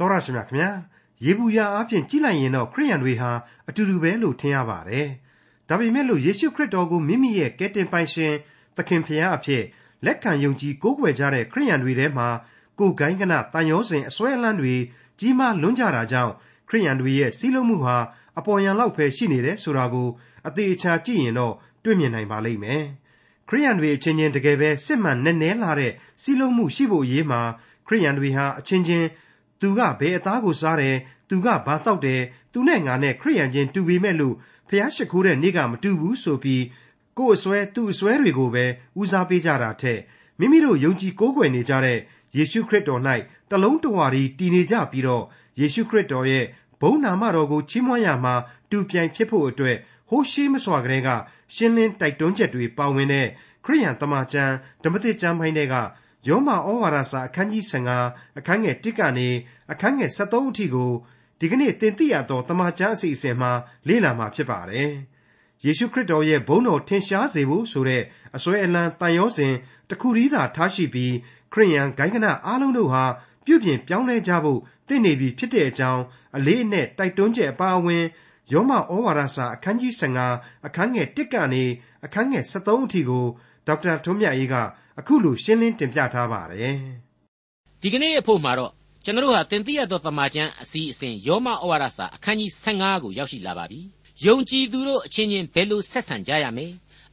တော်ရရှိမြခင်ဗျာယေဘူးယာအဖြစ်ကြည့်လိုက်ရင်တော့ခရိယန်တွေဟာအတူတူပဲလို့ထင်ရပါတယ်ဒါပေမဲ့လို့ယေရှုခရစ်တော်ကိုမိမိရဲ့ကယ်တင်ပိုင်ရှင်သခင်ဖျားအဖြစ်လက်ခံယုံကြည်ကိုးကွယ်ကြတဲ့ခရိယန်တွေထဲမှာကိုယ်ဂိုင်းကနတန်ရောစဉ်အစွဲအလန်းတွေကြီးမားလွန်းကြတာကြောင့်ခရိယန်တွေရဲ့စီးလုံးမှုဟာအပေါ်ယံလောက်ပဲရှိနေတယ်ဆိုတာကိုအသေးအချာကြည့်ရင်တော့တွေ့မြင်နိုင်ပါလိမ့်မယ်ခရိယန်တွေအချင်းချင်းတကယ်ပဲစစ်မှန်နဲ့နဲလာတဲ့စီးလုံးမှုရှိဖို့အရေးမှာခရိယန်တွေဟာအချင်းချင်း သူကဘယ်အသားကိုစားတယ်သူကဘာတောက်တယ်သူနဲ့ငါနဲ့ခရိယန်ချင်းတူပေမဲ့လို့ဖျားရှိခိုးတဲ့နေ့ကမတူဘူးဆိုပြီးကိုယ်အစွဲသူ့အစွဲတွေကိုပဲဦးစားပေးကြတာထက်မိမိတို့ယုံကြည်ကိုးကွယ်နေကြတဲ့ယေရှုခရစ်တော်၌တလုံးတဝါဒီတည်နေကြပြီးတော့ယေရှုခရစ်တော်ရဲ့ဘုန်းနာမတော်ကိုချီးမွမ်းရမှာတူပြိုင်ဖြစ်ဖို့အတွက်ဟိုးရှိမစွာကလေးကရှင်းလင်းတိုက်တွန်းချက်တွေပါဝင်တဲ့ခရိယန်တမန်ကျမ်းဓမ္မသစ်ကျမ်းပိုင်းတွေက ယောမဩဝါဒစာအခန်းကြီး15အခန်းငယ်1ကနေအခန်းငယ်73အထိကိုဒီကနေ့သင်သိရသောတမန်ကျမ်းအစီအစဉ်မှာလေ့လာမှာဖြစ်ပါတယ်။ယေရှုခရစ်တော်ရဲ့ဘုန်းတော်ထင်ရှားစေဖို့ဆိုတဲ့အစွဲအလန်းတန်ရောစဉ်တခုတည်းသာထားရှိပြီးခရိယန်ဂိုင်းကနအားလုံးတို့ဟာပြုပြင်ပြောင်းလဲကြဖို့တင့်နေပြီဖြစ်တဲ့အကြောင်းအလေးအနက်တိုက်တွန်းချက်အပါအဝင်ယောမဩဝါဒစာအခန်းကြီး15အခန်းငယ်1ကနေအခန်းငယ်73အထိကိုဒေါက်တာထွန်းမြတ်အေးက အခုလိုရှင်းလင်းတင်ပြထားပါတယ်ဒီကနေ့အဖို့မှာတော့ကျွန်တော်တို့ဟာတင်ပြရသောသမာကျမ်းအစီအစဉ်ယောမဩဝါဒစာအခန်းကြီး15ကိုရောက်ရှိလာပါပြီယုံကြည်သူတို့အချင်းချင်းဘယ်လိုဆက်ဆံကြရမလဲ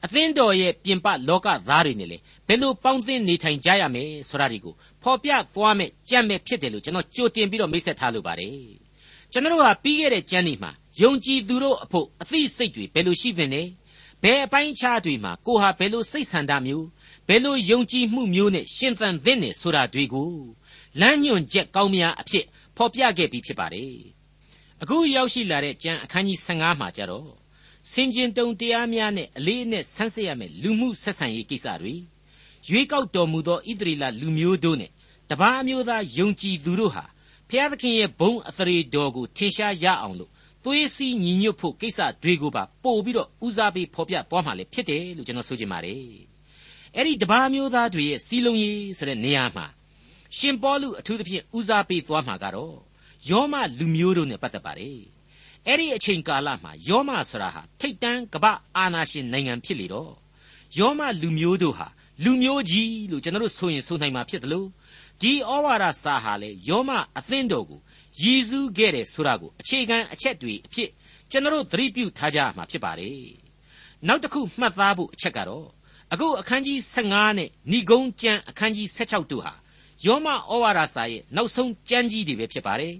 အသင်းတော်ရဲ့ပြင်ပလောကသားတွေနဲ့လေဘယ်လိုပေါင်းသင်းနေထိုင်ကြရမလဲဆိုတာဒီကိုဖော်ပြသွားမယ်ကြံ့မဲ့ဖြစ်တယ်လို့ကျွန်တော်ကြိုတင်ပြီးတော့မိတ်ဆက်ထားလိုပါတယ်ကျွန်တော်တို့ဟာပြီးခဲ့တဲ့ကျမ်းဒီမှာယုံကြည်သူတို့အဖို့အသိစိတ်တွေဘယ်လိုရှိသင့်လဲဘယ်အပိုင်းခြားတွေမှာကိုဟာဘယ်လိုစိတ်ဆန္ဒမျိုး ဘယ်လိုယုံကြည်မှုမျိုးနဲ့ရှင်သန်သင့်နေဆိုတာတွေကိုလမ်းညွှန်ချက်ကောင်းများအဖြစ်ဖော်ပြခဲ့ပြီးဖြစ်ပါတယ်အခုရောက်ရှိလာတဲ့ကျမ်းအခန်းကြီး15မှာကြတော့စင်ကျင်တုံတရားများနဲ့အလေးအနက်ဆန်းစစ်ရမယ့်လူမှုဆက်ဆံရေးကိစ္စတွေရွေးကောက်တော်မူသောဣသရေလလူမျိုးတို့နဲ့တပါးမျိုးသားယုံကြည်သူတို့ဟာဖျားသခင်ရဲ့ဘုန်းအသရေတော်ကိုထင်ရှားရအောင်လို့သွေးစည်းညီညွတ်ဖို့ကိစ္စတွေကိုပါပို့ပြီးတော့ဦးစားပေးဖော်ပြသွားမှလည်းဖြစ်တယ်လို့ကျွန်တော်ဆိုချင်ပါတယ် အဲ့ဒီတပါးမျိုးသားတွေရဲ့စီလုံးရေးဆိုတဲ့နေရာမှာရှင်ပေါလုအထူးသဖြင့်ဦးစားပေးသွားမှာကတော့ယောမလူမျိုးတို့နဲ့ပတ်သက်ပါတယ်အဲ့ဒီအချိန်ကာလမှာယောမဆိုတာဟာထိတ်တန်းကပအာနာရှင်နိုင်ငံဖြစ်လေတော့ယောမလူမျိုးတို့ဟာလူမျိုးကြီးလို့ကျွန်တော်တို့ဆိုရင်ဆိုနိုင်မှာဖြစ်တယ်လို့ဒီဩဝါဒစာဟာလေယောမအသင်းတော်ကိုရည်စူးခဲ့တယ်ဆိုတာကိုအခြေခံအချက်တွေအဖြစ်ကျွန်တော်တို့သတိပြုထားကြမှာဖြစ်ပါတယ်နောက်တစ်ခုမှတ်သားဖို့အချက်ကတော့ အခုအခန်းကြီး15နဲ့ဏိဂုံးကျမ်းအခန်းကြီး16တို့ဟာယောမဩဝါဒစာရဲ့နောက်ဆုံးကျမ်းကြီးတွေပဲဖြစ်ပါတယ်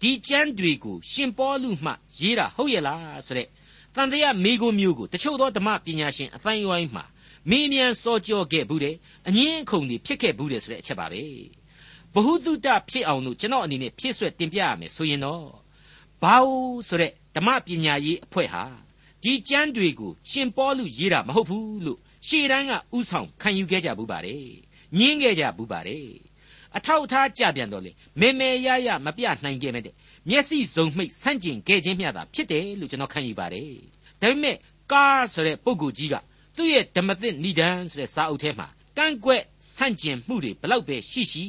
ဒီကျမ်းတွေကိုရှင်ပေါလုမှရေးတာဟုတ်ရဲ့လားဆိုတဲ့တန်တရားမေကွန်းမျိုးကိုတချို့သောဓမ္မပညာရှင်အတိုင်းဝိုင်းမှာမေးမြန်းစောကြောခဲ့ဘူးတယ်အငင်းအခုန်တွေဖြစ်ခဲ့ဘူးတယ်ဆိုတဲ့အချက်ပါပဲဘ ഹു တုတဖြစ်အောင်လို့ကျွန်တော်အနေနဲ့ဖြည့်ဆွက်တင်ပြရမယ်ဆိုရင်တော့ဘာလို့ဆိုတဲ့ဓမ္မပညာရေးအဖွဲ့ဟာဒီကျမ်းတွေကိုရှင်ပေါလုရေးတာမဟုတ်ဘူးလို့ ရှေ့တန်းကဥဆောင်ခံယူခဲ့ကြဘူးပါတယ်ညင်းခဲ့ကြဘူးပါတယ်အထောက်အထားကြပြန်တော့လေမေမေရရမပြနိုင်ခဲ့မဲ့တဲ့မျက်စိစုံမှိတ်ဆန့်ကျင်ခဲ့ခြင်းမျှသာဖြစ်တယ်လို့ကျွန်တော်ခံယူပါတယ်ဒါပေမဲ့ကားဆိုတဲ့ပုံကိုကြီးကသူ့ရဲ့ဓမ္မသစ်ဏိဒံဆိုတဲ့စာအုပ်ထဲမှာကန့်ကွက်ဆန့်ကျင်မှုတွေဘလောက်ပဲရှိရှိ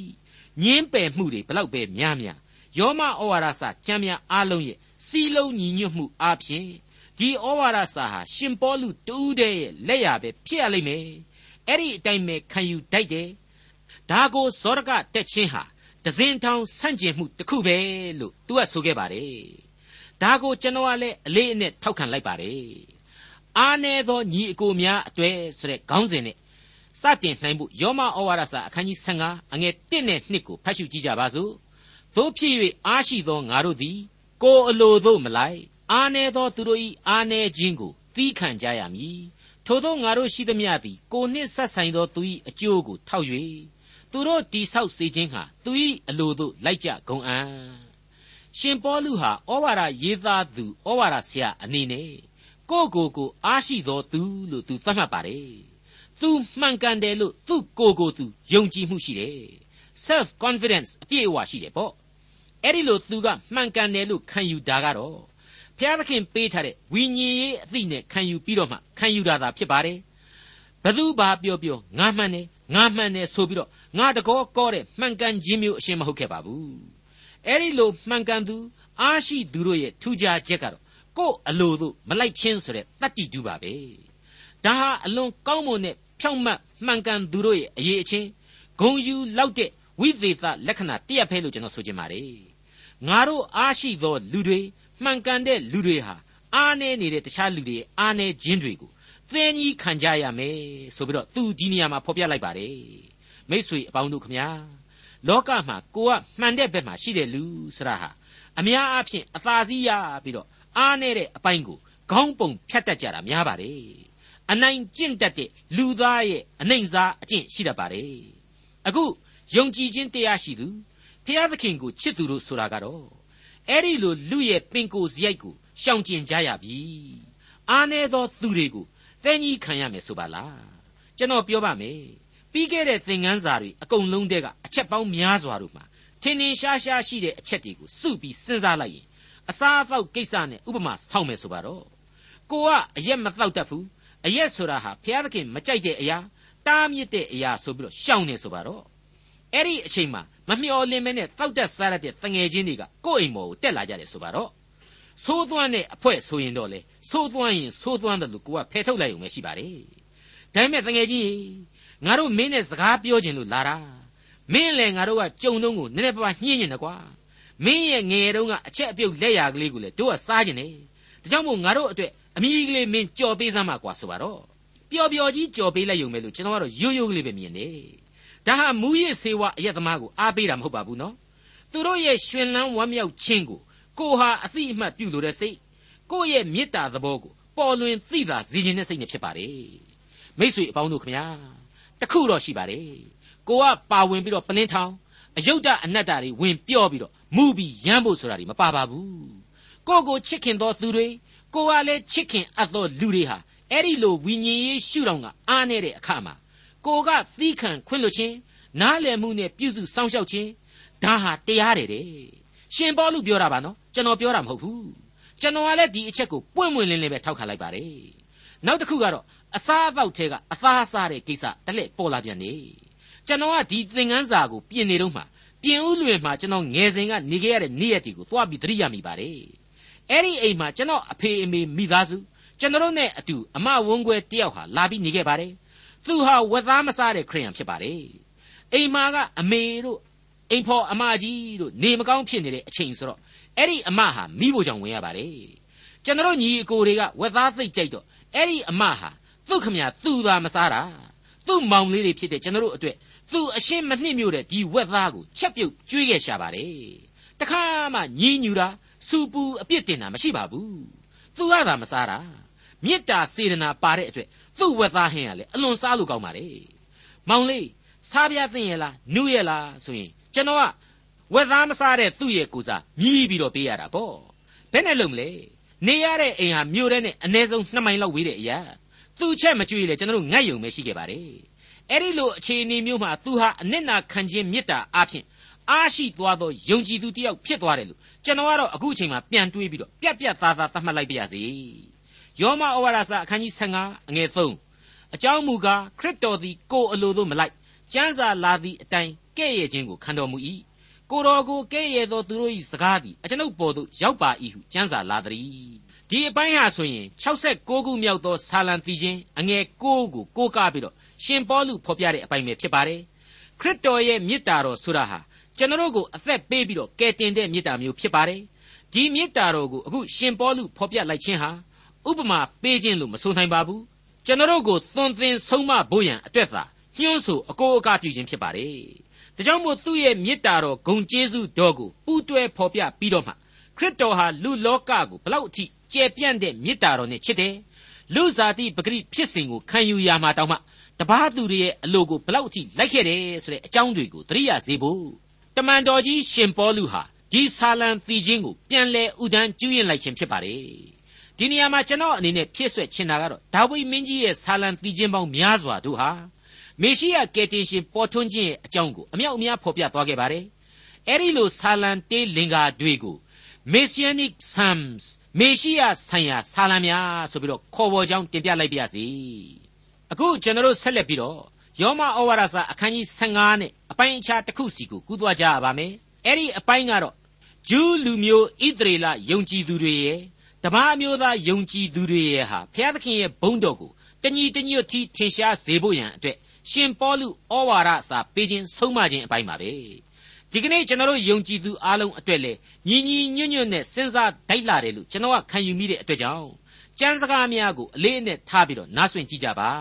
ညင်းပယ်မှုတွေဘလောက်ပဲများများယောမဩဝါဒစာကျမ်းများအားလုံးရဲ့စီလုံးညီညွတ်မှုအပြင် ဒီဩဝါဒစာဟာရှင်ပေါလုတူးတဲ့ရဲ့လက်ရပဲဖြစ်ရလိမ့်မယ်အဲ့ဒီအတိုင်းပဲခံယူတတ်တယ်ဒါကိုဇောရကတက်ချင်းဟာဒဇင်ထောင်ဆန့်ကျင်မှုတစ်ခုပဲလို့သူကဆိုခဲ့ပါတယ်ဒါကိုကျွန်တော်ကလည်းအလေးအနက်ထောက်ခံလိုက်ပါတယ်အားနည်းသောညီအကိုများအတွေ့ဆိုတဲ့ခေါင်းစဉ်နဲ့စတင်နိုင်ဖို့ယောမဩဝါဒစာအခန်းကြီး15အငယ်1နဲ့2ကိုဖတ်ရှုကြည့်ကြပါစို့တို့ဖြစ်၍အားရှိသောငါတို့သည်ကိုယ်အလိုသို့မလိုက် အားနည်းသောသူတို့၏အားနည်းခြင်းကိုသီးခံကြရမည်ထိုသောငါတို့ရှိသမျှသည်ကိုနှင့်ဆက်ဆိုင်သောသူ၏အကျိုးကိုထောက်၍သူတို့တိဆောက်စေခြင်းဟာသူ၏အလိုသို့လိုက်ကြကုန်အံ့ရှင်ပေါလုဟာဩဝါဒရေးသားသူဩဝါဒဆရာအနေနဲ့ကိုကိုကိုအားရှိသောသူလို့သူသတ်မှတ်ပါတယ်သူမှန်ကန်တယ်လို့သူ့ကိုကိုသူယုံကြည်မှုရှိတယ် self confidence အပြည့်အဝရှိတယ်ပေါ့အဲ့ဒီလိုသူကမှန်ကန်တယ်လို့ခံယူတာကတော့ ဘုရားသခင်ပေးထားတဲ့ဝိညာဉ်ရေးအသိနဲ့ခံယူပြီးတော့မှခံယူတာသာဖြစ်ပါတယ်ဘသူဘာပြောပြောငါမှန်တယ်ငါမှန်တယ်ဆိုပြီးတော့ငါတကောကောတဲ့မှန်ကန်ခြင်းမျိုးအရှင်းမဟုတ်ခဲ့ပါဘူးအဲ့ဒီလိုမှန်ကန်သူအားရှိသူတို့ရဲ့ထူးခြားချက်ကတော့ကို့အလိုတို့မလိုက်ချင်းဆိုတဲ့တတ္တိတူပါပဲဒါဟာအလွန်ကောင်းမွန်တဲ့ဖြောင့်မတ်မှန်ကန်သူတို့ရဲ့အရေးအချင်းဂုံယူလောက်တဲ့ဝိသေသလက္ခဏာတရက်ဖဲလို့ကျွန်တော်ဆိုချင်ပါတယ်ငါတို့အားရှိသောလူတွေ မှန်ကန်တဲ့လူတွေဟာအားနေနေတဲ့တခြားလူတွေအားနေခြင်းတွေကိုသင်ကြီးခံကြရမယ်ဆိုပြီးတော့သူဒီနေရာမှာဖော်ပြလိုက်ပါတယ်မိษွေအပေါင်းတို့ခမညာလောကမှာကိုကမှန်တဲ့ဘက်မှာရှိတဲ့လူဆရာဟာအများအားဖြင့်အသာစီးရပြီးတော့အားနေတဲ့အပိုင်းကိုခေါင်းပုံဖြတ်တတ်ကြတာများပါတယ်အနိုင်ကျင့်တတ်တဲ့လူသားရဲ့အနိုင်စားအကျင့်ရှိတတ်ပါတယ်အခုယုံကြည်ခြင်းတရားရှိသူဖျားသခင်ကိုချစ်သူတို့ဆိုတာကတော့ အဲ့ဒီလိုလူရဲ့ပင်ကိုယ်စရိုက်ကိုရှောင်ကျင်ကြရပြီအားနေသောသူတွေကိုတဲ့ကြီးခံရမယ်ဆိုပါလားကျွန်တော်ပြောပါမယ်ပြီးခဲ့တဲ့သင်ခန်းစာတွေအကုန်လုံးတည်းကအချက်ပေါင်းများစွာတို့မှာထင်ထင်ရှားရှားရှိတဲ့အချက်တွေကိုစုပြီးစဉ်းစားလိုက်ရင်အစားအသောက်ကိစ္စနဲ့ဥပမာဆောက်မယ်ဆိုပါတော့ကိုကအရက်မသောက်တတ်ဘူးအရက်ဆိုတာဟာဘုရားသခင်မကြိုက်တဲ့အရာတားမြစ်တဲ့အရာဆိုပြီးတော့ရှောင်နေဆိုပါတော့ အဲ့ဒီအချိန်မှာမမျှော်လင့်မဲနဲ့တောက်တက်စားရတဲ့တငယ်ချင်းတွေကကိုယ့်အိမ်ပေါ်ကိုတက်လာကြတယ်ဆိုပါတော့သိုးသွမ်းတဲ့အဖွဲဆိုရင်တော့လေသိုးသွမ်းရင်သိုးသွမ်းတယ်လို့ကိုကဖယ်ထုတ်လိုက်ုံပဲရှိပါတယ်ဒါပေမဲ့တငယ်ချင်းငါတို့မင်းနဲ့စကားပြောခြင်းလို့လာတာမင်းလည်းငါတို့ကကြုံတုံးကိုနည်းနည်းပါးပါးညှင်းနေတယ်ကွာမင်းရဲ့ငယ်တုန်းကအချက်အပြုတ်လက်ရာကလေးကိုလေတို့ကစားခြင်းတယ်ဒါကြောင့်မို့ငါတို့အတွက်အမိကလေးမင်းကြော်ပေးစမ်းပါကွာဆိုပါတော့ပျော်ပျော်ကြီးကြော်ပေးလိုက်ုံပဲလို့ကျွန်တော်ကတော့ရိုးရိုးကလေးပဲမြင်တယ် ဒါဟာမူရစ်စေဝအယက်သမားကိုအားပေးတာမဟုတ်ပါဘူးနော်သူတို့ရဲ့ရှင်လန်းဝမ်းမြောက်ခြင်းကိုကိုဟာအသိအမှတ်ပြုလို့တဲ့စိတ်ကိုရဲ့မေတ္တာသဘောကိုပေါ်လွင်သိတာဇီခြင်းတဲ့စိတ်နဲ့ဖြစ်ပါတယ်မိษွေအပေါင်းတို့ခမညာတခုတော့ရှိပါတယ်ကိုကပါဝင်ပြီးတော့ပလင်းထောင်အယုဒ္ဓအနတ္တတွေဝင်ပြောပြီးတော့မူပြီးရမ်းဖို့ဆိုတာတွေမပါပါဘူးကိုကိုချစ်ခင်သောသူတွေကိုကလည်းချစ်ခင်အပ်သောလူတွေဟာအဲ့ဒီလိုဝိညာဉ်ရေးရှုထောင့်ကအားနေတဲ့အခါမှာ ကိုကသီးခံခွင့်လွှတ်ခြင်းနားလည်မှုနဲ့ပြုစုစောင့်ရှောက်ခြင်းဒါဟာတရားတယ်တဲ့ရှင်ပေါလုပြောတာပါနော်ကျွန်တော်ပြောတာမဟုတ်ဘူးကျွန်တော်ကလည်းဒီအချက်ကိုပွင့်ပွင့်လင်းလင်းပဲထောက်ခံလိုက်ပါတယ်နောက်တစ်ခုကတော့အစားအသောက်ထဲကအသားစားတဲ့ကိစ္စတစ်လက်ပေါ်လာပြန်နေကျွန်တော်ကဒီသင်ခန်းစာကိုပြင်နေတော့မှပြင်ဦးလွင်မှာကျွန်တော်ငယ်စဉ်ကနေခဲ့ရတဲ့နေ့ရက်တွေကိုသွားပြီးသတိရမိပါတယ်အဲ့ဒီအိမ်မှာကျွန်တော်အဖေအမေမိသားစုကျွန်တော်နဲ့အတူအမဝန်းခွဲတယောက်ဟာလာပြီးနေခဲ့ပါတယ် သူဟာဝက်သားမစားတဲ့ခရိယန်ဖြစ်ပါတယ်အိမ်မာကအမေတို့အိမ်ဖော်အမကြီးတို့နေမကောင်းဖြစ်နေတဲ့အချိန်ဆိုတော့အဲ့ဒီအမဟာမိဖို့ကြောင့်ဝင်ရပါတယ်ကျွန်တော်ညီအကိုတွေကဝက်သားသိပ်ကြိုက်တော့အဲ့ဒီအမဟာသူ့ခမညာသူ့သာမစားတာသူ့မောင်လေးတွေဖြစ်တဲ့ကျွန်တော်တို့အတွက်သူအရှင်းမနှိမ့်မြို့တဲ့ဒီဝက်သားကိုချက်ပြုတ်ကျွေးခဲ့ရှာပါတယ်တခါမှညီးညူတာစူပူအပြစ်တင်တာမရှိပါဘူးသူကသာမစားတာမေတ္တာစေတနာပါတဲ့အတွက် သူ့ဝက်သားဟင်းကလေအလွန်စားလို့ကောင်းပါလေမောင်လေးစားပြသိရင်လားနုရဲ့လားဆိုရင်ကျွန်တော်ကဝက်သားမစားတဲ့သူ့ရဲ့ကိုစားမြည်ပြီးတော့ပေးရတာပေါ့ဘယ်နဲ့လုံးမလဲနေရတဲ့အိမ်ဟာမြို့ထဲနဲ့အ ਨੇ ဆုံး2မိုင်လောက်ဝေးတဲ့အရာသူ့ချက်မကြွေလေကျွန်တော်တို့ငတ်ယုံပဲရှိခဲ့ပါတယ်အဲ့ဒီလိုအခြေအနေမျိုးမှာသူဟာအနစ်နာခံခြင်းမေတ္တာအဖြစ်အားရှိသွားသောယုံကြည်သူတစ်ယောက်ဖြစ်သွားတယ်လို့ကျွန်တော်ကတော့အခုအချိန်မှာပြန်တွေးပြီးတော့ပြက်ပြက်သားသားသတ်မှတ်လိုက်ပါရစေ ယောမဩဝါဒစာအခန်းကြီး15အငယ်3အကြောင်းမူကားခရစ်တော်သည်ကိုယ်အလိုသို့မလိုက်ကျမ်းစာလာသည့်အတိုင်းကဲ့ရဲ့ခြင်းကိုခံတော်မူ၏ကိုတော်ကိုကဲ့ရဲ့သောသူတို့၏စကားသည်အကျွန်ုပ်ပေါ်သို့ရောက်ပါ၏ဟုကျမ်းစာလာသည်ဒီအပိုင်းဟာဆိုရင်66ခုမြောက်သောဆာလံတီချင်းအငယ်6ကိုကိုးကားပြီးတော့ရှင်ပေါလုဖော်ပြတဲ့အပိုင်းပဲဖြစ်ပါတယ်ခရစ်တော်ရဲ့မေတ္တာတော်ဆိုတာဟာကျွန်တော်ကိုအသက်ပေးပြီးတော့ကယ်တင်တဲ့မေတ္တာမျိုးဖြစ်ပါတယ်ဒီမေတ္တာတော်ကိုအခုရှင်ပေါလုဖော်ပြလိုက်ခြင်းဟာ ဥပမာပေးခြင်းလို့မဆိုနိုင်ပါဘူးကျွန်တော်ကိုသွန်သင်ဆုံးမဖို့ရန်အတွက်သာညှိုးဆိုအကိုအကားပြုခြင်းဖြစ်ပါတယ်ဒါကြောင့်မို့သူ့ရဲ့မေတ္တာတော်ဂုံကျေးဇူးတော်ကိုပူးတွဲဖော်ပြပြီးတော့မှခရစ်တော်ဟာလူလောကကိုဘလောက်အထိကျယ်ပြန့်တဲ့မေတ္တာတော်နဲ့ချစ်တယ်လူဇာတိပဂရိဖြစ်စဉ်ကိုခံယူရမှာတောင်းမှတပားသူတွေရဲ့အလိုကိုဘလောက်အထိလိုက်ခဲ့တယ်ဆိုတဲ့အကြောင်းတွေကိုသတိရစေဖို့တမန်တော်ကြီးရှင်ပေါလုဟာဒီဆာလံတီချင်းကိုပြန်လဲဥဒန်းကျူးရင်လိုက်ခြင်းဖြစ်ပါတယ် ဒီနေရာမှာကျွန်တော်အနေနဲ့ဖြစ်ဆွဲချင်တာကတော့ဒါဝိမင်းကြီးရဲ့ဆာလံတီချင်းပေါင်းများစွာတို့ဟာမေရှိယကယ်တင်ရှင်ပေါ်ထွန်းခြင်းရဲ့အကြောင်းကိုအမြောက်အများဖော်ပြသွားခဲ့ပါတယ်အဲ့ဒီလိုဆာလံတေးလင်္ကာတွေကို Messianic Psalms မေရှိယဆိုင်ရာဆာလံများဆိုပြီးတော့ခေါ်ပေါ်ကြောင်းတင်ပြလိုက်ပါရစေအခုကျွန်တော်တို့ဆက်လက်ပြီးတော့ယောမဩဝါဒစာအခန်းကြီး15နဲ့အပိုင်းအခြားတစ်ခုစီကိုကူးသွားကြရပါမယ်အဲ့ဒီအပိုင်းကတော့ဂျူးလူမျိုးဣသရေလယုံကြည်သူတွေရဲ့ တပါးမျိုးသားယုံကြည်သူတွေရဲ့ဟာဘုရားသခင်ရဲ့ဘုန်းတော်ကိုတညီတညွတ်ထီထင်ရှားစေဖို့ရန်အတွက်ရှင်ပေါလုဩဝါဒစာပေးခြင်းဆုံးမခြင်းအပိုင်းပါပဲဒီကနေ့ကျွန်တော်တို့ယုံကြည်သူအားလုံးအတွက်လေညီညီညွတ်ညွတ်နဲ့စဉ်းစားတိုက်လာတယ်လို့ကျွန်တော်ကခံယူမိတဲ့အတွက်ကြောင့်ကျမ်းစကားများကိုအလေးအနက်ထားပြီးတော့နားဆွင့်ကြည့်ကြပါ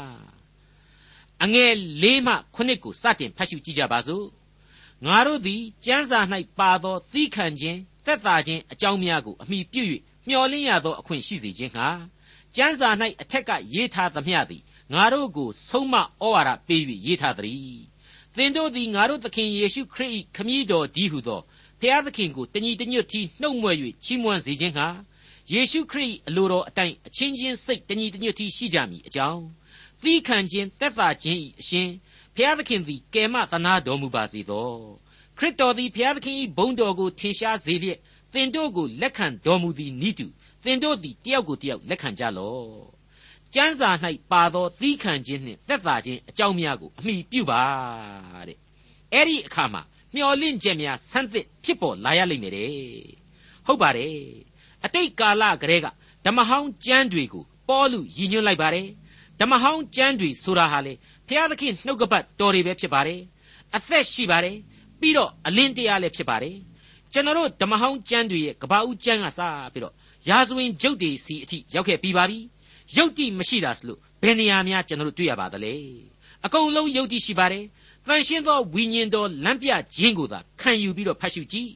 အငယ်၄မှ9ကိုစတင်ဖတ်ရှုကြည့်ကြပါစို့ငါတို့သည်ကျမ်းစာ၌ပါသောသီးခံခြင်းသက်သာခြင်းအကြောင်းများကိုအမိပြု၍ မျှော်လင့်ရသောအခွင့်ရှိစေခြင်းဟာကျမ်းစာ၌အထက်ကရေးထားသမျှသည်ငါတို့ကိုဆုံးမဩဝါဒပေး၍ရေးထားသည်သင်တို့သည်ငါတို့သခင်ယေရှုခရစ်၏ခမည်းတော်ဒီဟုသောဖျားသခင်ကိုတညီတညွတ်တီနှုတ်မွဲ့၍ချီးမွမ်းစေခြင်းဟာယေရှုခရစ်အလိုတော်အတိုင်းအချင်းချင်းစိတ်တညီတညွတ်တီရှိကြမည်အကြောင်းသီးခံခြင်းသက်သာခြင်း၏အရှင်ဖျားသခင်သည်ကယ်မသနာတော်မူပါစေသောခရစ်တော်သည်ဖျားသခင်၏ဘုန်းတော်ကိုထင်ရှားစေလျက် သင်တို့ကိုလက်ခံတော်မူသည်နိတုသင်တို့သည်တယောက်ကိုတယောက်လက်ခံကြလော့ကျမ်းစာ၌ပါသောသီးခံခြင်းနှင့်သက်သာခြင်းအကြောင်းများကိုအမိပြုပါတဲ့အဲ့ဒီအခါမှာမျော်လင့်ချက်များဆန်းသစ်ဖြစ်ပေါ်လာရလိမ့်မယ်တဲ့ဟုတ်ပါတယ်အတိတ်ကာလကတည်းကဓမ္မဟောင်းကျမ်းတွေကိုပေါလုရည်ညွှန်းလိုက်ပါတယ်ဓမ္မဟောင်းကျမ်းတွေဆိုတာဟာလေဘုရားသခင်နှုတ်ကပတ်တော်တွေပဲဖြစ်ပါတယ်အသက်ရှိပါတယ်ပြီးတော့အလင်းတရားလည်းဖြစ်ပါတယ် ကျွန်တော်တို့ဓမ္မဟောင်းကျမ်းတွေရဲ့ကပဦးကျမ်းကစပြီးတော့ရာဇဝင်ကျုပ်တွေစီအထိရောက်ခဲ့ပြီးပါပြီယုတ်တိမရှိတာဆိုလို့ဘယ်နေရာများကျွန်တော်တို့တွေ့ရပါသလဲအကုန်လုံးယုတ်တိရှိပါတယ်တန်ရှင်းသောဝိညာဉ်တော်လမ်းပြခြင်းကိုသာခံယူပြီးတော့ဖတ်ရှုကြည့်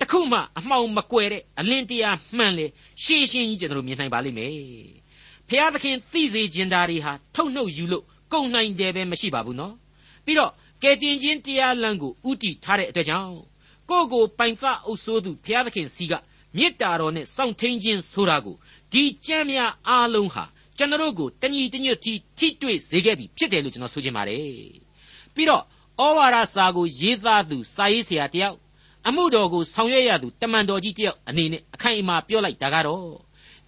တခုမှအမှောင်မကွယ်တဲ့အလင်းတရားမှန်လေရှင်းရှင်းကြီးကျွန်တော်တို့မြင်နိုင်ပါလိမ့်မယ်ဖျားသခင်သိစေခြင်းဓာရီဟာထုတ်နှုတ်ယူလို့ကုန်နိုင်တယ်ပဲမရှိပါဘူးနော်ပြီးတော့ကယ်တင်ခြင်းတရားလမ်းကိုဥတီထားတဲ့အတွက်ကြောင့် ကိုယ့်ကိုပိုင်သအုပ်ဆိုးသူဘုရားသခင်စီကမေတ္တာတော်နဲ့စောင့်ထိန်ခြင်းဆိုတာကိုဒီကြမ်းများအားလုံးဟာကျွန်တော်တို့ကိုတညီတညွတ်တီထိတွေ့စေခဲ့ပြီဖြစ်တယ်လို့ကျွန်တော်ဆိုချင်ပါတယ်ပြီးတော့ဩဝါဒစာကိုရေးသားသူစာရေးဆရာတယောက်အမှုတော်ကိုဆောင်ရွက်ရသူတမန်တော်ကြီးတယောက်အနေနဲ့အခိုင်အမာပြောလိုက်တာကတော့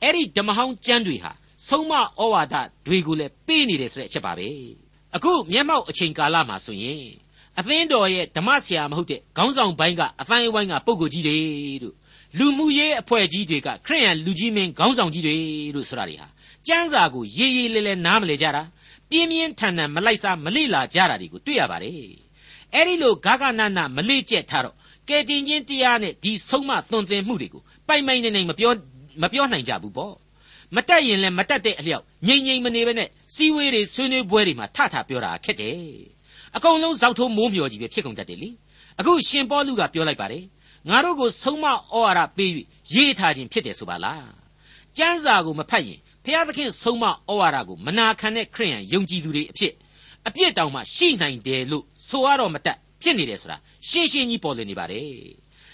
အဲ့ဒီဓမ္မဟောင်းကျမ်းတွေဟာဆုံးမဩဝါဒတွေကိုလည်းပေးနေတယ်ဆိုတဲ့အချက်ပါပဲအခုမျက်မှောက်အချိန်ကာလမှာဆိုရင် အသင်းတော်ရဲ့ဓမ္မဆရာမဟုတ်တဲ့ခေါင်းဆောင်ပိုင်းကအတိုင်းအဝိုင်းကပုံကိုကြီးတွေတို့လူမှုရေးအဖွဲ့ကြီးတွေကခရိယန်လူကြီးမင်းခေါင်းဆောင်ကြီးတွေတို့ဆိုတာတွေဟာကျမ်းစာကိုရေးရေးလဲလဲနားမလဲကြတာပြင်းပြင်းထန်ထန်မလိုက်စားမလေ့လာကြတာတွေကိုတွေ့ရပါတယ်အဲ့ဒီလိုဂဂနနမလေ့ကျက်ထားတော့ကဲတင်ချင်းတရားနဲ့ဒီဆုံးမသွန်သင်မှုတွေကိုပိုင်ပိုင်နေနေမပြောမပြောနိုင်ကြဘူးပေါ့မတက်ရင်လည်းမတက်တဲ့အလျောက်ငြိမ်ငြိမ်မနေဘဲနဲ့စီဝေးတွေဆွေးနွေးပွဲတွေမှာထထပြောတာခက်တယ် အကုန်လုံးဇောက်ထိုးမိုးမျောကြီးပဲဖြစ်ကုန်တတ်တယ်လေအခုရှင်ပေါလုကပြောလိုက်ပါတယ်ငါတို့ကိုဆုံးမဩဝါဒပေး၍ရေးထားခြင်းဖြစ်တယ်ဆိုပါလားကျမ်းစာကိုမဖတ်ရင်ဖျားသခင်ဆုံးမဩဝါဒကိုမနာခံတဲ့ခရိယန်ယုံကြည်သူတွေအဖြစ်အပြစ်တောင်မှရှိနိုင်တယ်လို့ဆိုရတော့မတတ်ဖြစ်နေတယ်ဆိုတာရှင်းရှင်းကြီးပေါ်လွင်နေပါတယ်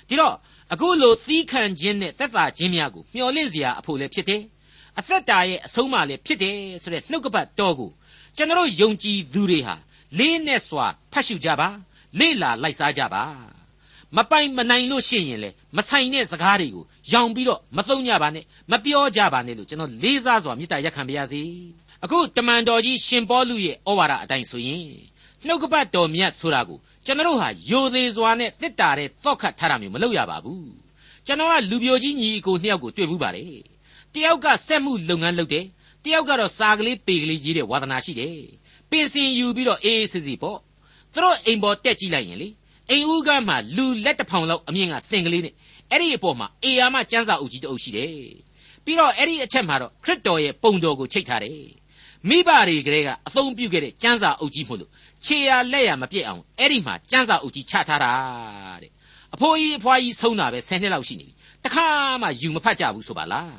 ဒီတော့အခုလိုသီးခံခြင်းနဲ့သက်သာခြင်းများကိုမျှော်လင့်စရာအဖို့လည်းဖြစ်တယ်အသက်တာရဲ့အဆုံးအမလည်းဖြစ်တယ်ဆိုတဲ့နှုတ်ကပတ်တော်ကိုကျွန်တော်ယုံကြည်သူတွေဟာ လေးနဲ့စွာဖတ်ရှုကြပါလေ့လာလိုက်စားကြပါမပိုင်မနိုင်လို့ရှိရင်လေမဆိုင်တဲ့စကားတွေကိုရောင်ပြီးတော့မသုံးကြပါနဲ့မပြောကြပါနဲ့လို့ကျွန်တော်လေးစားစွာမေတ္တာရက်ခံပါရစေအခုတမန်တော်ကြီးရှင်ပေါလုရဲ့ဩဝါဒအတိုင်းဆိုရင်နှုတ်ကပတ်တော်မြတ်ဆိုတာကိုကျွန်တော်ဟာယိုသေးစွာနဲ့တစ်တာတဲ့တောက်ခတ်ထားတာမျိုးမလုပ်ရပါဘူးကျွန်တော်ကလူပြိုကြီးညီအကိုနှစ်ယောက်ကိုတွေ့ဘူးပါတယ်တယောက်ကစက်မှုလုပ်ငန်းလုပ်တယ်တယောက်ကတော့စာကလေးပေကလေးရေးတဲ့ဝါသနာရှိတယ် ပင်စင်ယူပြီးတော့အေးအေးဆေးဆေးပေါ့သူတို့အိမ်ပေါ်တက်ကြည့်လိုက်ရင်လေအိမ်ဦးကမှလူလက်တစ်ဖောင်လောက်အမြင့်ကစင်ကလေးနဲ့အဲ့ဒီအပေါ်မှာအေယာမကျန်းစာအုပ်ကြီးတအုပ်ရှိတယ်ပြီးတော့အဲ့ဒီအထက်မှာတော့ခရစ်တော်ရဲ့ပုံတော်ကိုချိတ်ထားတယ်မိဘတွေကလေးကအသုံးပြုခဲ့တဲ့ကျန်းစာအုပ်ကြီးမို့လို့ခြေရလက်ရမပြည့်အောင်အဲ့ဒီမှာကျန်းစာအုပ်ကြီးချထားတာတဲ့အဖိုးကြီးအဖွားကြီးဆုံးတာပဲ10နှစ်လောက်ရှိနေပြီတခါမှယူမဖတ်ကြဘူးဆိုပါလား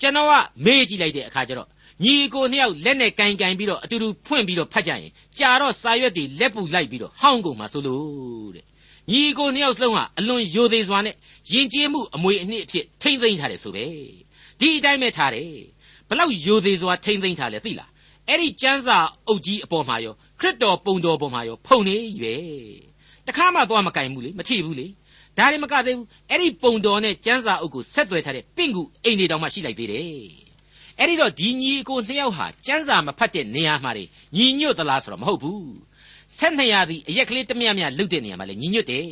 ကျွန်တော်ကမေးကြည့်လိုက်တဲ့အခါကျတော့ ညီကိုနှစ်ယောက်လက်နဲ့ကင်ကင်ပြီးတော့အတူတူဖွင့်ပြီးတော့ဖတ်ကြရင်ကြာတော့စာရွက်တွေလက်ပူလိုက်ပြီးတော့ဟောင်းကုန်မှာဆိုလို့တဲ့ညီကိုနှစ်ယောက်စလုံးဟာအလွန်ယိုသေးစွာနဲ့ယဉ်ကျေးမှုအမွေအနှစ်အဖြစ်ထိမ့်သိမ်းထားတယ်ဆိုပဲဒီအတိုင်းပဲထားတယ်ဘလောက်ယိုသေးစွာထိမ့်သိမ်းထားလဲသိလားအဲ့ဒီကျမ်းစာအုပ်ကြီးအပေါ်မှာရောခရစ်တော်ပုံတော်ပေါ်မှာရောဖုန်နေရွယ်တခါမှသွားမကင်ဘူးလေမထိဘူးလေဒါရင်မကသေးဘူးအဲ့ဒီပုံတော်နဲ့ကျမ်းစာအုပ်ကိုဆက်သွယ်ထားတဲ့ပင့်ကူအိမ်တွေတောင်မှရှိလိုက်သေးတယ် အဲ့ဒီတော့ဒီညီအကိုနှစ်ယောက်ဟာစံစာမဖတ်တဲ့နေရာမှာနေညီညွတ်သလားဆိုတော့မဟုတ်ဘူးဆက်နှစ်ရာသည်အရက်ကလေးတမျှမျှလုတ်တဲ့နေရာမှာလေညီညွတ်တယ်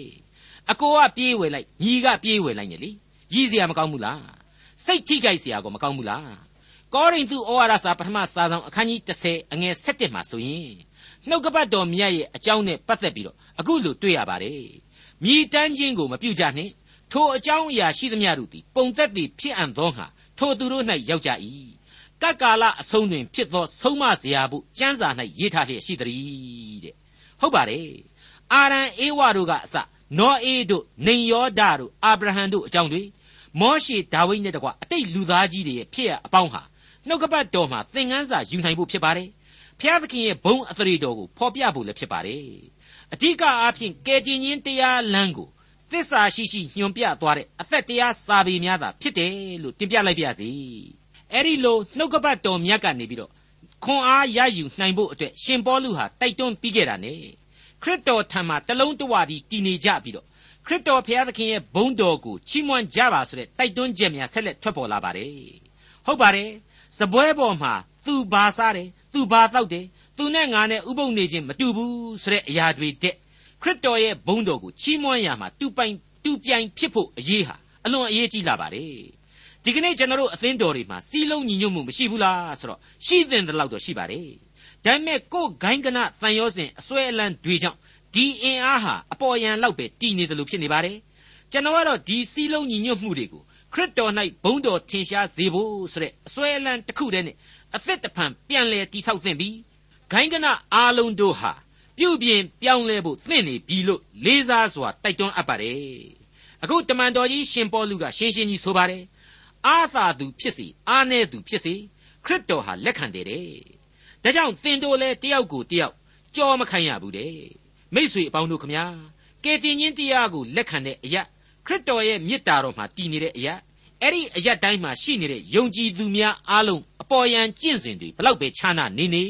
အကိုကပြေးဝယ်လိုက်ညီကပြေးဝယ်လိုက်နေလေရည်စရာမကောင်းဘူးလားစိတ်ထိခိုက်စရာကိုမကောင်းဘူးလားကောရိန္သုဩဝါဒစာပထမစာဆောင်အခန်းကြီး30အငယ်7မှာဆိုရင်နှုတ်ကပတ်တော်မြတ်ရဲ့အကြောင်းနဲ့ပတ်သက်ပြီးတော့အခုလိုတွေ့ရပါတယ်မြည်တမ်းခြင်းကိုမပြုကြနှင့်ထိုအကြောင်းအရာရှိသမျှတို့သည်ပုံသက်သည်ဖြစ်အံ့သောငါ ထိုသူတို့၌ရောက်ကြ၏ကကာလအဆုံးတွင်ဖြစ်သောဆုံးမစရာဘုကျမ်းစာ၌ရေးထားလျက်ရှိသည်တဲ့ဟုတ်ပါတယ်အာရန်အေဝါတို့ကအစနောအေးတို့နေယောဒတို့အာဗြဟံတို့အကြောင်းတွေမောရှေဒါဝိဒ်နဲ့တကွအတိတ်လူသားကြီးတွေရဲ့ဖြစ်ရအပေါင်းဟာနှုတ်ကပတ်တော်မှာသင်ခန်းစာယူနိုင်ဖို့ဖြစ်ပါတယ်ဖျားသခင်ရဲ့ဘုံအသရေတော်ကိုဖော်ပြဖို့လည်းဖြစ်ပါတယ်အဓိကအားဖြင့်ကယ်တင်ရှင်တရားလမ်းကို သစ္စာရှိရှိညွှန်ပြသွားတဲ့အသက်တရားစာပေများသာဖြစ်တယ်လို့တင်ပြလိုက်ပါရစေအဲ့ဒီလိုနှုတ်ကပတ်တော်မြတ်ကနေပြီးတော့ခွန်အားရယူနိုင်ဖို့အတွက်ရှင်ပေါလုဟာတိုက်တွန်းပြီးခဲ့တာ ਨੇ ခရစ်တော်ထံမှာတလုံးတဝပြီးတည်နေကြပြီးတော့ခရစ်တော်ဘုရားသခင်ရဲ့ဘုန်းတော်ကိုချီးမွမ်းကြပါဆိုတဲ့တိုက်တွန်းချက်များဆက်လက်ထွက်ပေါ်လာပါတယ်ဟုတ်ပါတယ်စပွဲပေါ်မှာသူဘာစားတယ်သူဘာတောက်တယ်သူနဲ့ငါနဲ့ဥပုပ်နေခြင်းမတူဘူးဆိုတဲ့အရာတွေတဲ့ ခရစ်တော်ရဲ့ဘုန်းတော်ကိုချီးမွမ်းရမှာတူပိုင်တူပြိုင်ဖြစ်ဖို့အရေးဟာအလွန်အရေးကြီးလာပါတယ်ဒီကနေ့ကျွန်တော်တို့အသင်းတော်တွေမှာစီးလုံးညီညွတ်မှုမရှိဘူးလားဆိုတော့ရှိတဲ့လောက်တော့ရှိပါတယ်ဒါပေမဲ့ကိုယ်ဂိုင်းကနတန်ရောစဉ်အစွဲအလန်းတွေကြောင့်ဒီအင်အားဟာအပေါ်ယံလောက်ပဲတည်နေတယ်လို့ဖြစ်နေပါတယ်ကျွန်တော်ကတော့ဒီစီးလုံးညီညွတ်မှုတွေကိုခရစ်တော်၌ဘုန်းတော်ထင်ရှားစေဖို့ဆိုတဲ့အစွဲအလန်းတစ်ခုတည်းနဲ့အသက်တဖန်ပြန်လဲတိဆောက်သင့်ပြီးဂိုင်းကနအားလုံးတို့ဟာ ပြုပြင်ပြောင်းလဲဖို့သင့်နေပြီလို့လေးစားစွာတိုက်တွန်းအပ်ပါတယ်အခုတမန်တော်ကြီးရှင်ပေါလုကရှင်းရှင်းကြီးဆိုပါတယ်အာသာသူဖြစ်စီအာနေသူဖြစ်စီခရစ်တော်ဟာလက်ခံတယ်တဲ့ဒါကြောင့်သင်တို့လည်းတယောက်ကိုတယောက်ကြောမခံရဘူးတဲ့မိษွေအပေါင်းတို့ခမညာကယ်တင်ရှင်တရားကိုလက်ခံတဲ့အရာခရစ်တော်ရဲ့မေတ္တာတော်မှာတည်နေတဲ့အရာအဲ့ဒီအရာတိုင်းမှာရှိနေတဲ့ယုံကြည်သူများအားလုံးအပေါ်ယံကျင့်စဉ်တွေဘလောက်ပဲခြားနာနေနေ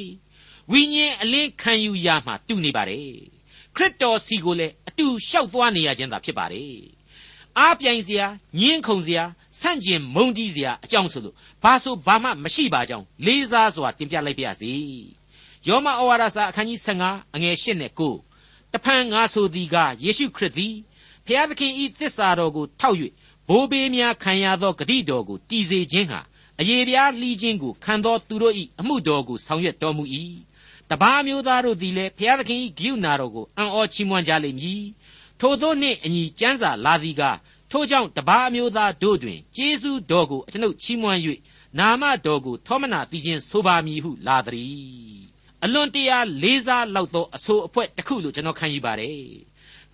ဝိညာဉ်အလင်းခံယူရာမှာတူနေပါတယ်ခရစ်တော်စီကိုလည်းအတူလျှောက်သွားနေရခြင်းသာဖြစ်ပါတယ်အားပြိုင်စရာညှင်းခုန်စရာဆန့်ကျင်မုန်းတီးစရာအကြောင်းဆိုလို့ဘာဆိုဘာမှမရှိပါကြောင်းလေးစားစွာတင်ပြလိုက်ပါရစေယောမဩဝါဒစာအခန်းကြီး15အငယ်8နဲ့9တဖန်ငါဆိုသည်ကယေရှုခရစ်သည်ဖျားသခင်ဤသစ္စာတော်ကိုထောက်၍ဘိုးဘေးများခံရသောဂတိတော်ကိုတည်စေခြင်းဟာအယေပြားလှီးခြင်းကိုခံသောသူတို့၏အမှုတော်ကိုဆောင်ရွက်တော်မူ၏ တပါးမျိုးသားတို့သည်လည်းဖျားသခင်၏ဂိယူနာတော်ကိုအံ့ဩချီးမွမ်းကြလိမ့်မည်ထို့သောနှင့်အညီကျမ်းစာလာသည်ကထို့ကြောင့်တပါးမျိုးသားတို့တွင်ကျေးဇူးတော်ကိုအကျွန်ုပ်ချီးမွမ်း၍နာမတော်ကိုထောမနာသိခြင်းဆိုပါမည်ဟုလာသည်အလွန်တရာလေးစားလောက်သောအဆိုအဖွဲတစ်ခုလို့ကျွန်တော်ခံယူပါတယ်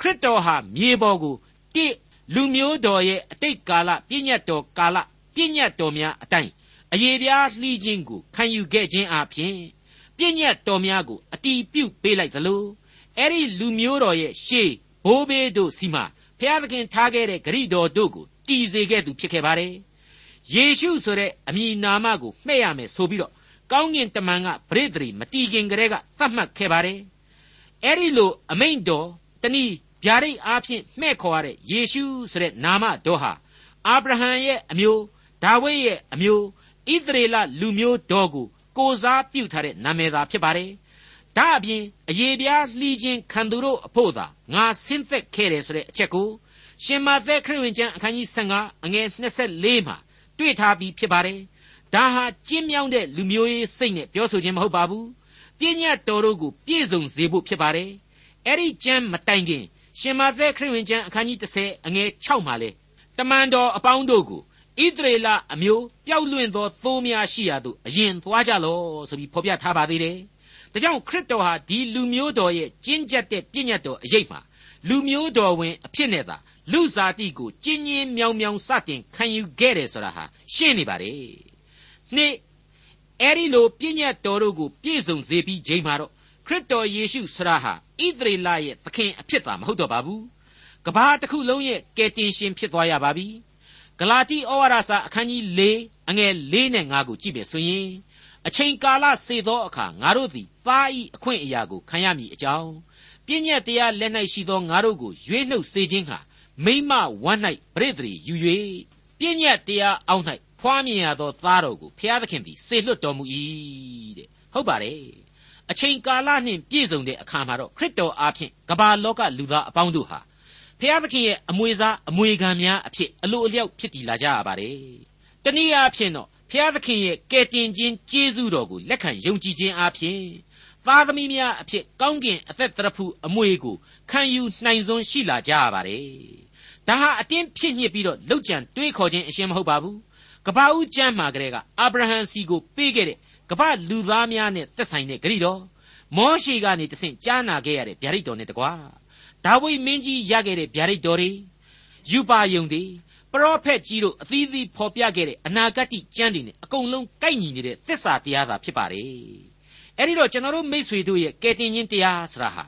ခရစ်တော်ဟာမြေပေါ်ကိုတိလူမျိုးတော်ရဲ့အတိတ်ကာလပြည့်ညတ်တော်ကာလပြည့်ညတ်တော်များအတိုင်းအယေပြားလှီးခြင်းကိုခံယူခဲ့ခြင်းအပြင် ပြည့်ညတ်တော်များကိုအတီးပြုတ်ပေးလိုက်သလိုအဲ့ဒီလူမျိုးတော်ရဲ့ရှေးဘိုးဘေးတို့စီမှာဖျားသခင်ထားခဲ့တဲ့ဂရိတော်တို့ကိုတည်စေခဲ့သူဖြစ်ခဲ့ပါတယ်ယေရှုဆိုတဲ့အမည်နာမကိုမှဲ့ရမယ်ဆိုပြီးတော့ကောင်းကင်တမန်ကပရိသေမတီခင်ကလေးကသတ်မှတ်ခဲ့ပါတယ်အဲ့ဒီလိုအမိန့်တော်တနည်းဗျာဒိတ်အားဖြင့်မှဲ့ခေါ်ရတဲ့ယေရှုဆိုတဲ့နာမတော်ဟာအာဗြဟံရဲ့အမျိုးဒါဝိဒ်ရဲ့အမျိုးဣသရေလလူမျိုးတော်ကို ကိုစားပြုထားတဲ့နာမည်သာဖြစ်ပါတယ်။ဒါအပြင်အယေပြားလှီးခြင်းခံသူတို့အဖို့သာငါဆင်းသက်ခဲ့တယ်ဆိုတဲ့အချက်ကိုရှင်မာသက်ခရစ်ဝင်ကျမ်းအခန်းကြီး15အငယ်24မှာတွေ့ထားပြီးဖြစ်ပါတယ်။ဒါဟာကျင်းမြောင်းတဲ့လူမျိုးရေးစိတ်နဲ့ပြောဆိုခြင်းမဟုတ်ပါဘူး။ပြည့်ညတ်တော်တို့ကိုပြည့်စုံစေဖို့ဖြစ်ပါတယ်။အဲ့ဒီကျမ်းမတိုင်ခင်ရှင်မာသက်ခရစ်ဝင်ကျမ်းအခန်းကြီး30အငယ်6မှာလေတမန်တော်အပေါင်းတို့ကို ဣသရေလအမျိုးပျောက်လွင့်သောသိုးများရှိရာသို့အရင်သွားကြလော့ဆိုပြီးဖော်ပြထားပါသေးတယ်။ဒါကြောင့်ခရစ်တော်ဟာဒီလူမျိုးတော်ရဲ့ကျင့်ကြတ်တဲ့ပြည့်ညတ်တော်အရေးမှာလူမျိုးတော်ဝင်အဖြစ်နဲ့သာလူစားတိကိုကျင်းချင်းမြောင်မြောင်စတင်ခံယူခဲ့တယ်ဆိုတာဟာရှင်းနေပါလေ။နှစ်အဲ့ဒီလိုပြည့်ညတ်တော်တို့ကိုပြည့်စုံစေပြီးချိန်မှာတော့ခရစ်တော်ယေရှုဆရာဟာဣသရေလရဲ့သခင်အဖြစ်သာမဟုတ်တော့ပါဘူး။ကဘာတစ်ခုလုံးရဲ့ကယ်တင်ရှင်ဖြစ်သွားရပါပြီ။ ဂလာတိဩဝါဒစာအခန်းကြီး၄အငယ်၄နဲ့၅ကိုကြည့်ပြဆိုရင်အချိန်ကာလစေသောအခါငါတို့သည်သားဤအခွင့်အရာကိုခံရမည်အကြောင်းပြည့်ညက်တရားလက်၌ရှိသောငါတို့ကိုရွေးနှုတ်စေခြင်းဟာမိမဝမ်း၌ပရိသေယူ၍ပြည့်ညက်တရားအောက်၌ဖွားမြင်ရသောသားတော်ကိုဖျားသခင်သည်စေလွတ်တော်မူ၏တဲ့ဟုတ်ပါတယ်အချိန်ကာလနှင့်ပြည့်စုံတဲ့အခါမှာတော့ခရစ်တော်အားဖြင့်ကမ္ဘာလောကလူသားအပေါင်းတို့ဟာခ ဖျားသခင်ရဲ့အမွေစားအမွေခံများအဖြစ်အလိုအလျောက်ဖြစ်တည်လာကြရပါတယ်။တနည်းအားဖြင့်တော့ဖျားသခင်ရဲ့ကယ်တင်ခြင်းကျေးဇူးတော်ကိုလက်ခံယုံကြည်ခြင်းအားဖြင့်သားသမီးများအဖြစ်ကောင်းကင်အသက်တရဖူအမွေကိုခံယူနိုင်စွမ်းရှိလာကြရပါတယ်။ဒါဟာအတင်းဖြစ်ညစ်ပြီးတော့လောက်ကြံတွေးခေါ်ခြင်းအရှင်းမဟုတ်ပါဘူး။ကပ္ပဦးကျမ်းမှာကလေးကအာဗြဟံစီကိုပေးခဲ့တဲ့ကပ္ပလူသားများနဲ့သက်ဆိုင်တဲ့ဂရိတော်မောရှေကနေတဆင့်ကြားနာခဲ့ရတဲ့ဗျာဒိတ်တော်နဲ့တကွာ ဒါဝိမင်းကြီးရခဲ့တဲ့ဗျာဒိတ်တော်တွေယူပါယုံတွေပရောဖက်ကြီးတို့အသီးသီးဖော်ပြခဲ့တဲ့အနာဂတ်ကျမ်းတွေနဲ့အကုန်လုံးကိုက်ညီနေတဲ့သစ္စာတရားသာဖြစ်ပါတယ်အဲ့ဒီတော့ကျွန်တော်တို့မိษွေတို့ရဲ့ကယ်တင်ခြင်းတရားဆိုတာဟာ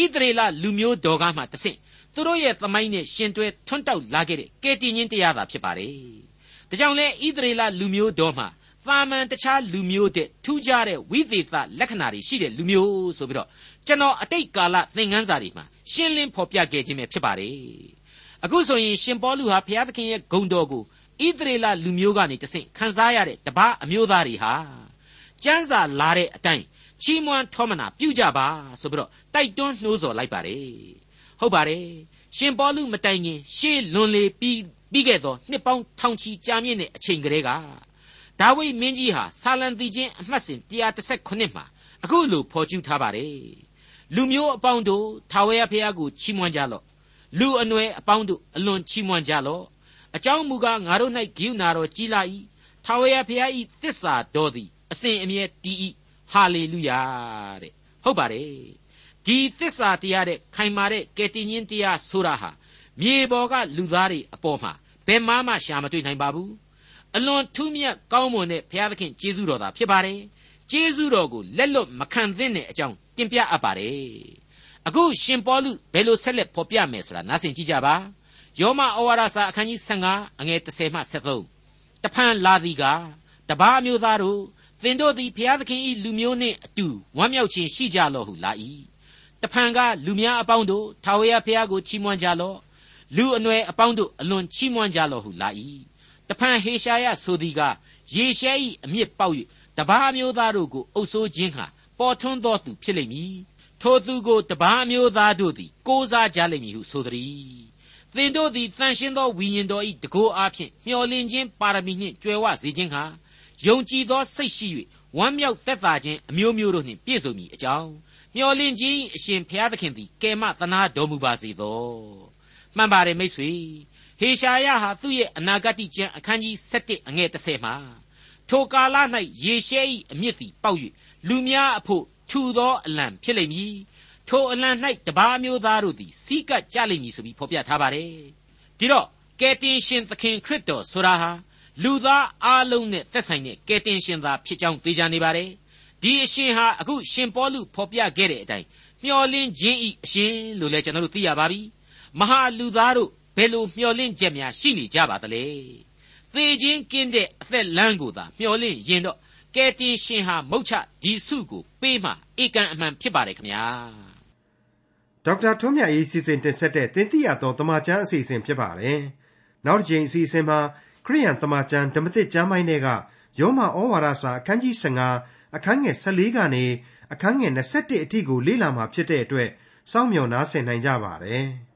ဣသရေလလူမျိုးတော်ကားမှတဆင့်သူတို့ရဲ့သမိုင်းနဲ့ရှင်တွဲထွန်းတောက်လာခဲ့တဲ့ကယ်တင်ခြင်းတရားသာဖြစ်ပါတယ်ဒါကြောင့်လဲဣသရေလလူမျိုးတော်မှာသာမန်တခြားလူမျိုးတဲ့ထူးခြားတဲ့ဝိသေသလက္ခဏာတွေရှိတဲ့လူမျိုးဆိုပြီးတော့ကျွန်တော်အတိတ်ကာလသင်ခန်းစာတွေမှာ ရှင်းလင်းဖော်ပြခဲ့ခြင်းပဲဖြစ်ပါတယ်အခုဆိုရင်ရှင်ပေါလုဟာဘုရားသခင်ရဲ့ဂုဏ်တော်ကိုဣသရေလလူမျိုးကနေတဆင့်ခံစားရတဲ့တပားအမျိုးသားတွေဟာကျမ်းစာလာတဲ့အတိုင်းချီးမွမ်းထောမနာပြုကြပါဆိုပြီးတော့တိုက်တွန်းနှိုးဆော်လိုက်ပါတယ်ဟုတ်ပါတယ်ရှင်ပေါလုမတိုင်ခင်ရှေးလွန်လေပြီးပြီးခဲ့သောနှစ်ပေါင်းထောင်ချီကြာမြင့်တဲ့အချိန်ကလေးကဒါဝိမင်းကြီးဟာဆာလံတီချင်းအမှတ်စဉ်138မှာအခုလိုဖော်ကျူးထားပါတယ် လူမျိုးအပေါင်းတို့ထာဝရဘုရားကိုချီးမွမ်းကြလော့လူအနွယ်အပေါင်းတို့အလွန်ချီးမွမ်းကြလော့အကြောင်းမူကားငါတို့၌ဂိယူနာတော်ကြီးလာ၏ထာဝရဘုရား၏သစ္စာတော်သည်အစဉ်အမြဲတည်၏ဟာလေလုယာတဲ့ဟုတ်ပါတယ်ဒီသစ္စာတရားတဲ့ခိုင်မာတဲ့ကယ်တင်ရှင်တရားဆိုတာဟာမြေပေါ်ကလူသားတွေအပေါ်မှာဘယ်မှမှရှာမတွေ့နိုင်ပါဘူးအလွန်ထူးမြတ်ကောင်းမွန်တဲ့ဘုရားသခင်ကျေးဇူးတော်သာဖြစ်ပါတယ်ကျေးဇူးတော်ကိုလက်လွတ်မခံသင့်တဲ့အကြောင်း တင်ပြအပ်ပါတယ်အခုရှင်ပေါလုဘယ်လိုဆက်လက်ဖော်ပြမယ်ဆိုတာနားဆင်ကြည့်ကြပါယောမဩဝါဒစာအခန်းကြီး15အငယ်30မှ73တဖန်လာသည်ကတပါးမျိုးသားတို့သင်တို့သည်ဘုရားသခင်၏လူမျိုးနှင့်အတူဝမ်းမြောက်ခြင်းရှိကြလော့ဟုလာ၏တဖန်ကလူများအပေါင်းတို့ထာဝရဘုရားကိုချီးမွမ်းကြလော့လူအနွယ်အပေါင်းတို့အလွန်ချီးမွမ်းကြလော့ဟုလာ၏တဖန်ဟေရှာယဆိုသည်ကယေရှဲ၏အမြင့်ပေါက်၍တပါးမျိုးသားတို့ကိုအုပ်ဆိုးခြင်းဟာ ပေါ်ထွန်းသောသူဖြစ်လိမ့်မည်ထိုသူကိုတပါးမျိုးသားတို့သည်ကိုးစားကြလိမ့်မည်ဟုဆိုသည်သင်တို့သည်တန်ရှင်းသောဝိညာဉ်တော်၏တကိုးအားဖြင့်မျှော်လင့်ခြင်းပါရမီနှင့်ကြွယ်ဝစေခြင်းဟာယုံကြည်သောစိတ်ရှိ၍ဝမ်းမြောက်သက်သာခြင်းအမျိုးမျိုးတို့နှင့်ပြည့်စုံမည်အကြောင်းမျှော်လင့်ခြင်းအရှင်ဘုရားသခင်သည်ကယ်မသနာတော်မူပါစေသောမှန်ပါတယ်မိတ်ဆွေဟေရှာယဟာသူ့ရဲ့အနာဂတ်ကျမ်းအခန်းကြီး7အငယ်30မှာထိုကာလ၌ယေရှဲ၏အမြင့်သည်ပေါက်၍ လူများအဖို့ထူသောအလံဖြစ်လိမ့်မည်ထိုအလံ၌တပါးမျိုးသားတို့သည်စီးကပ်ကြလိမ့်မည်ဆိုပြီးဖော်ပြထားပါတယ်ဒီတော့ကယ်တင်ရှင်သခင်ခရစ်တော်ဆိုတာဟာလူသားအလုံးနဲ့သက်ဆိုင်တဲ့ကယ်တင်ရှင်သာဖြစ်ကြောင်းသိကြနေပါတယ်ဒီအရှင်ဟာအခုရှင်ပေါလုဖော်ပြခဲ့တဲ့အတိုင်းမျှော်လင့်ခြင်းဤအရှင်လို့လည်းကျွန်တော်တို့သိရပါပြီမဟာလူသားတို့ဘယ်လိုမျှော်လင့်ချက်များရှိနေကြပါသလဲသေခြင်းကင်းတဲ့အသက်လမ်းကိုသာမျှော်လင့်ရင်တော့ ကယ်တင်ရှင်ဟာမုတ်ချဒီစုကိုပေးမှဧကန်အမှန်ဖြစ်ပါတယ်ခင်ဗျာဒေါက်တာထွန်းမြတ်ရေးစီစဉ်တင်ဆက်တဲ့တင်ပြတော်တမချန်းအစီအစဉ်ဖြစ်ပါတယ်နောက်တစ်ချိန်အစီအစဉ်မှာခရိယန်တမချန်းဓမ္မသစ်ကျမ်းပိုင်းတွေကယောမဩဝါဒစာအခန်းကြီး15အခန်းငယ်14ကနေအခန်းငယ်21အထိကိုလေ့လာမှာဖြစ်တဲ့အတွက်စောင့်မျှော်နားဆင်နိုင်ကြပါတယ်။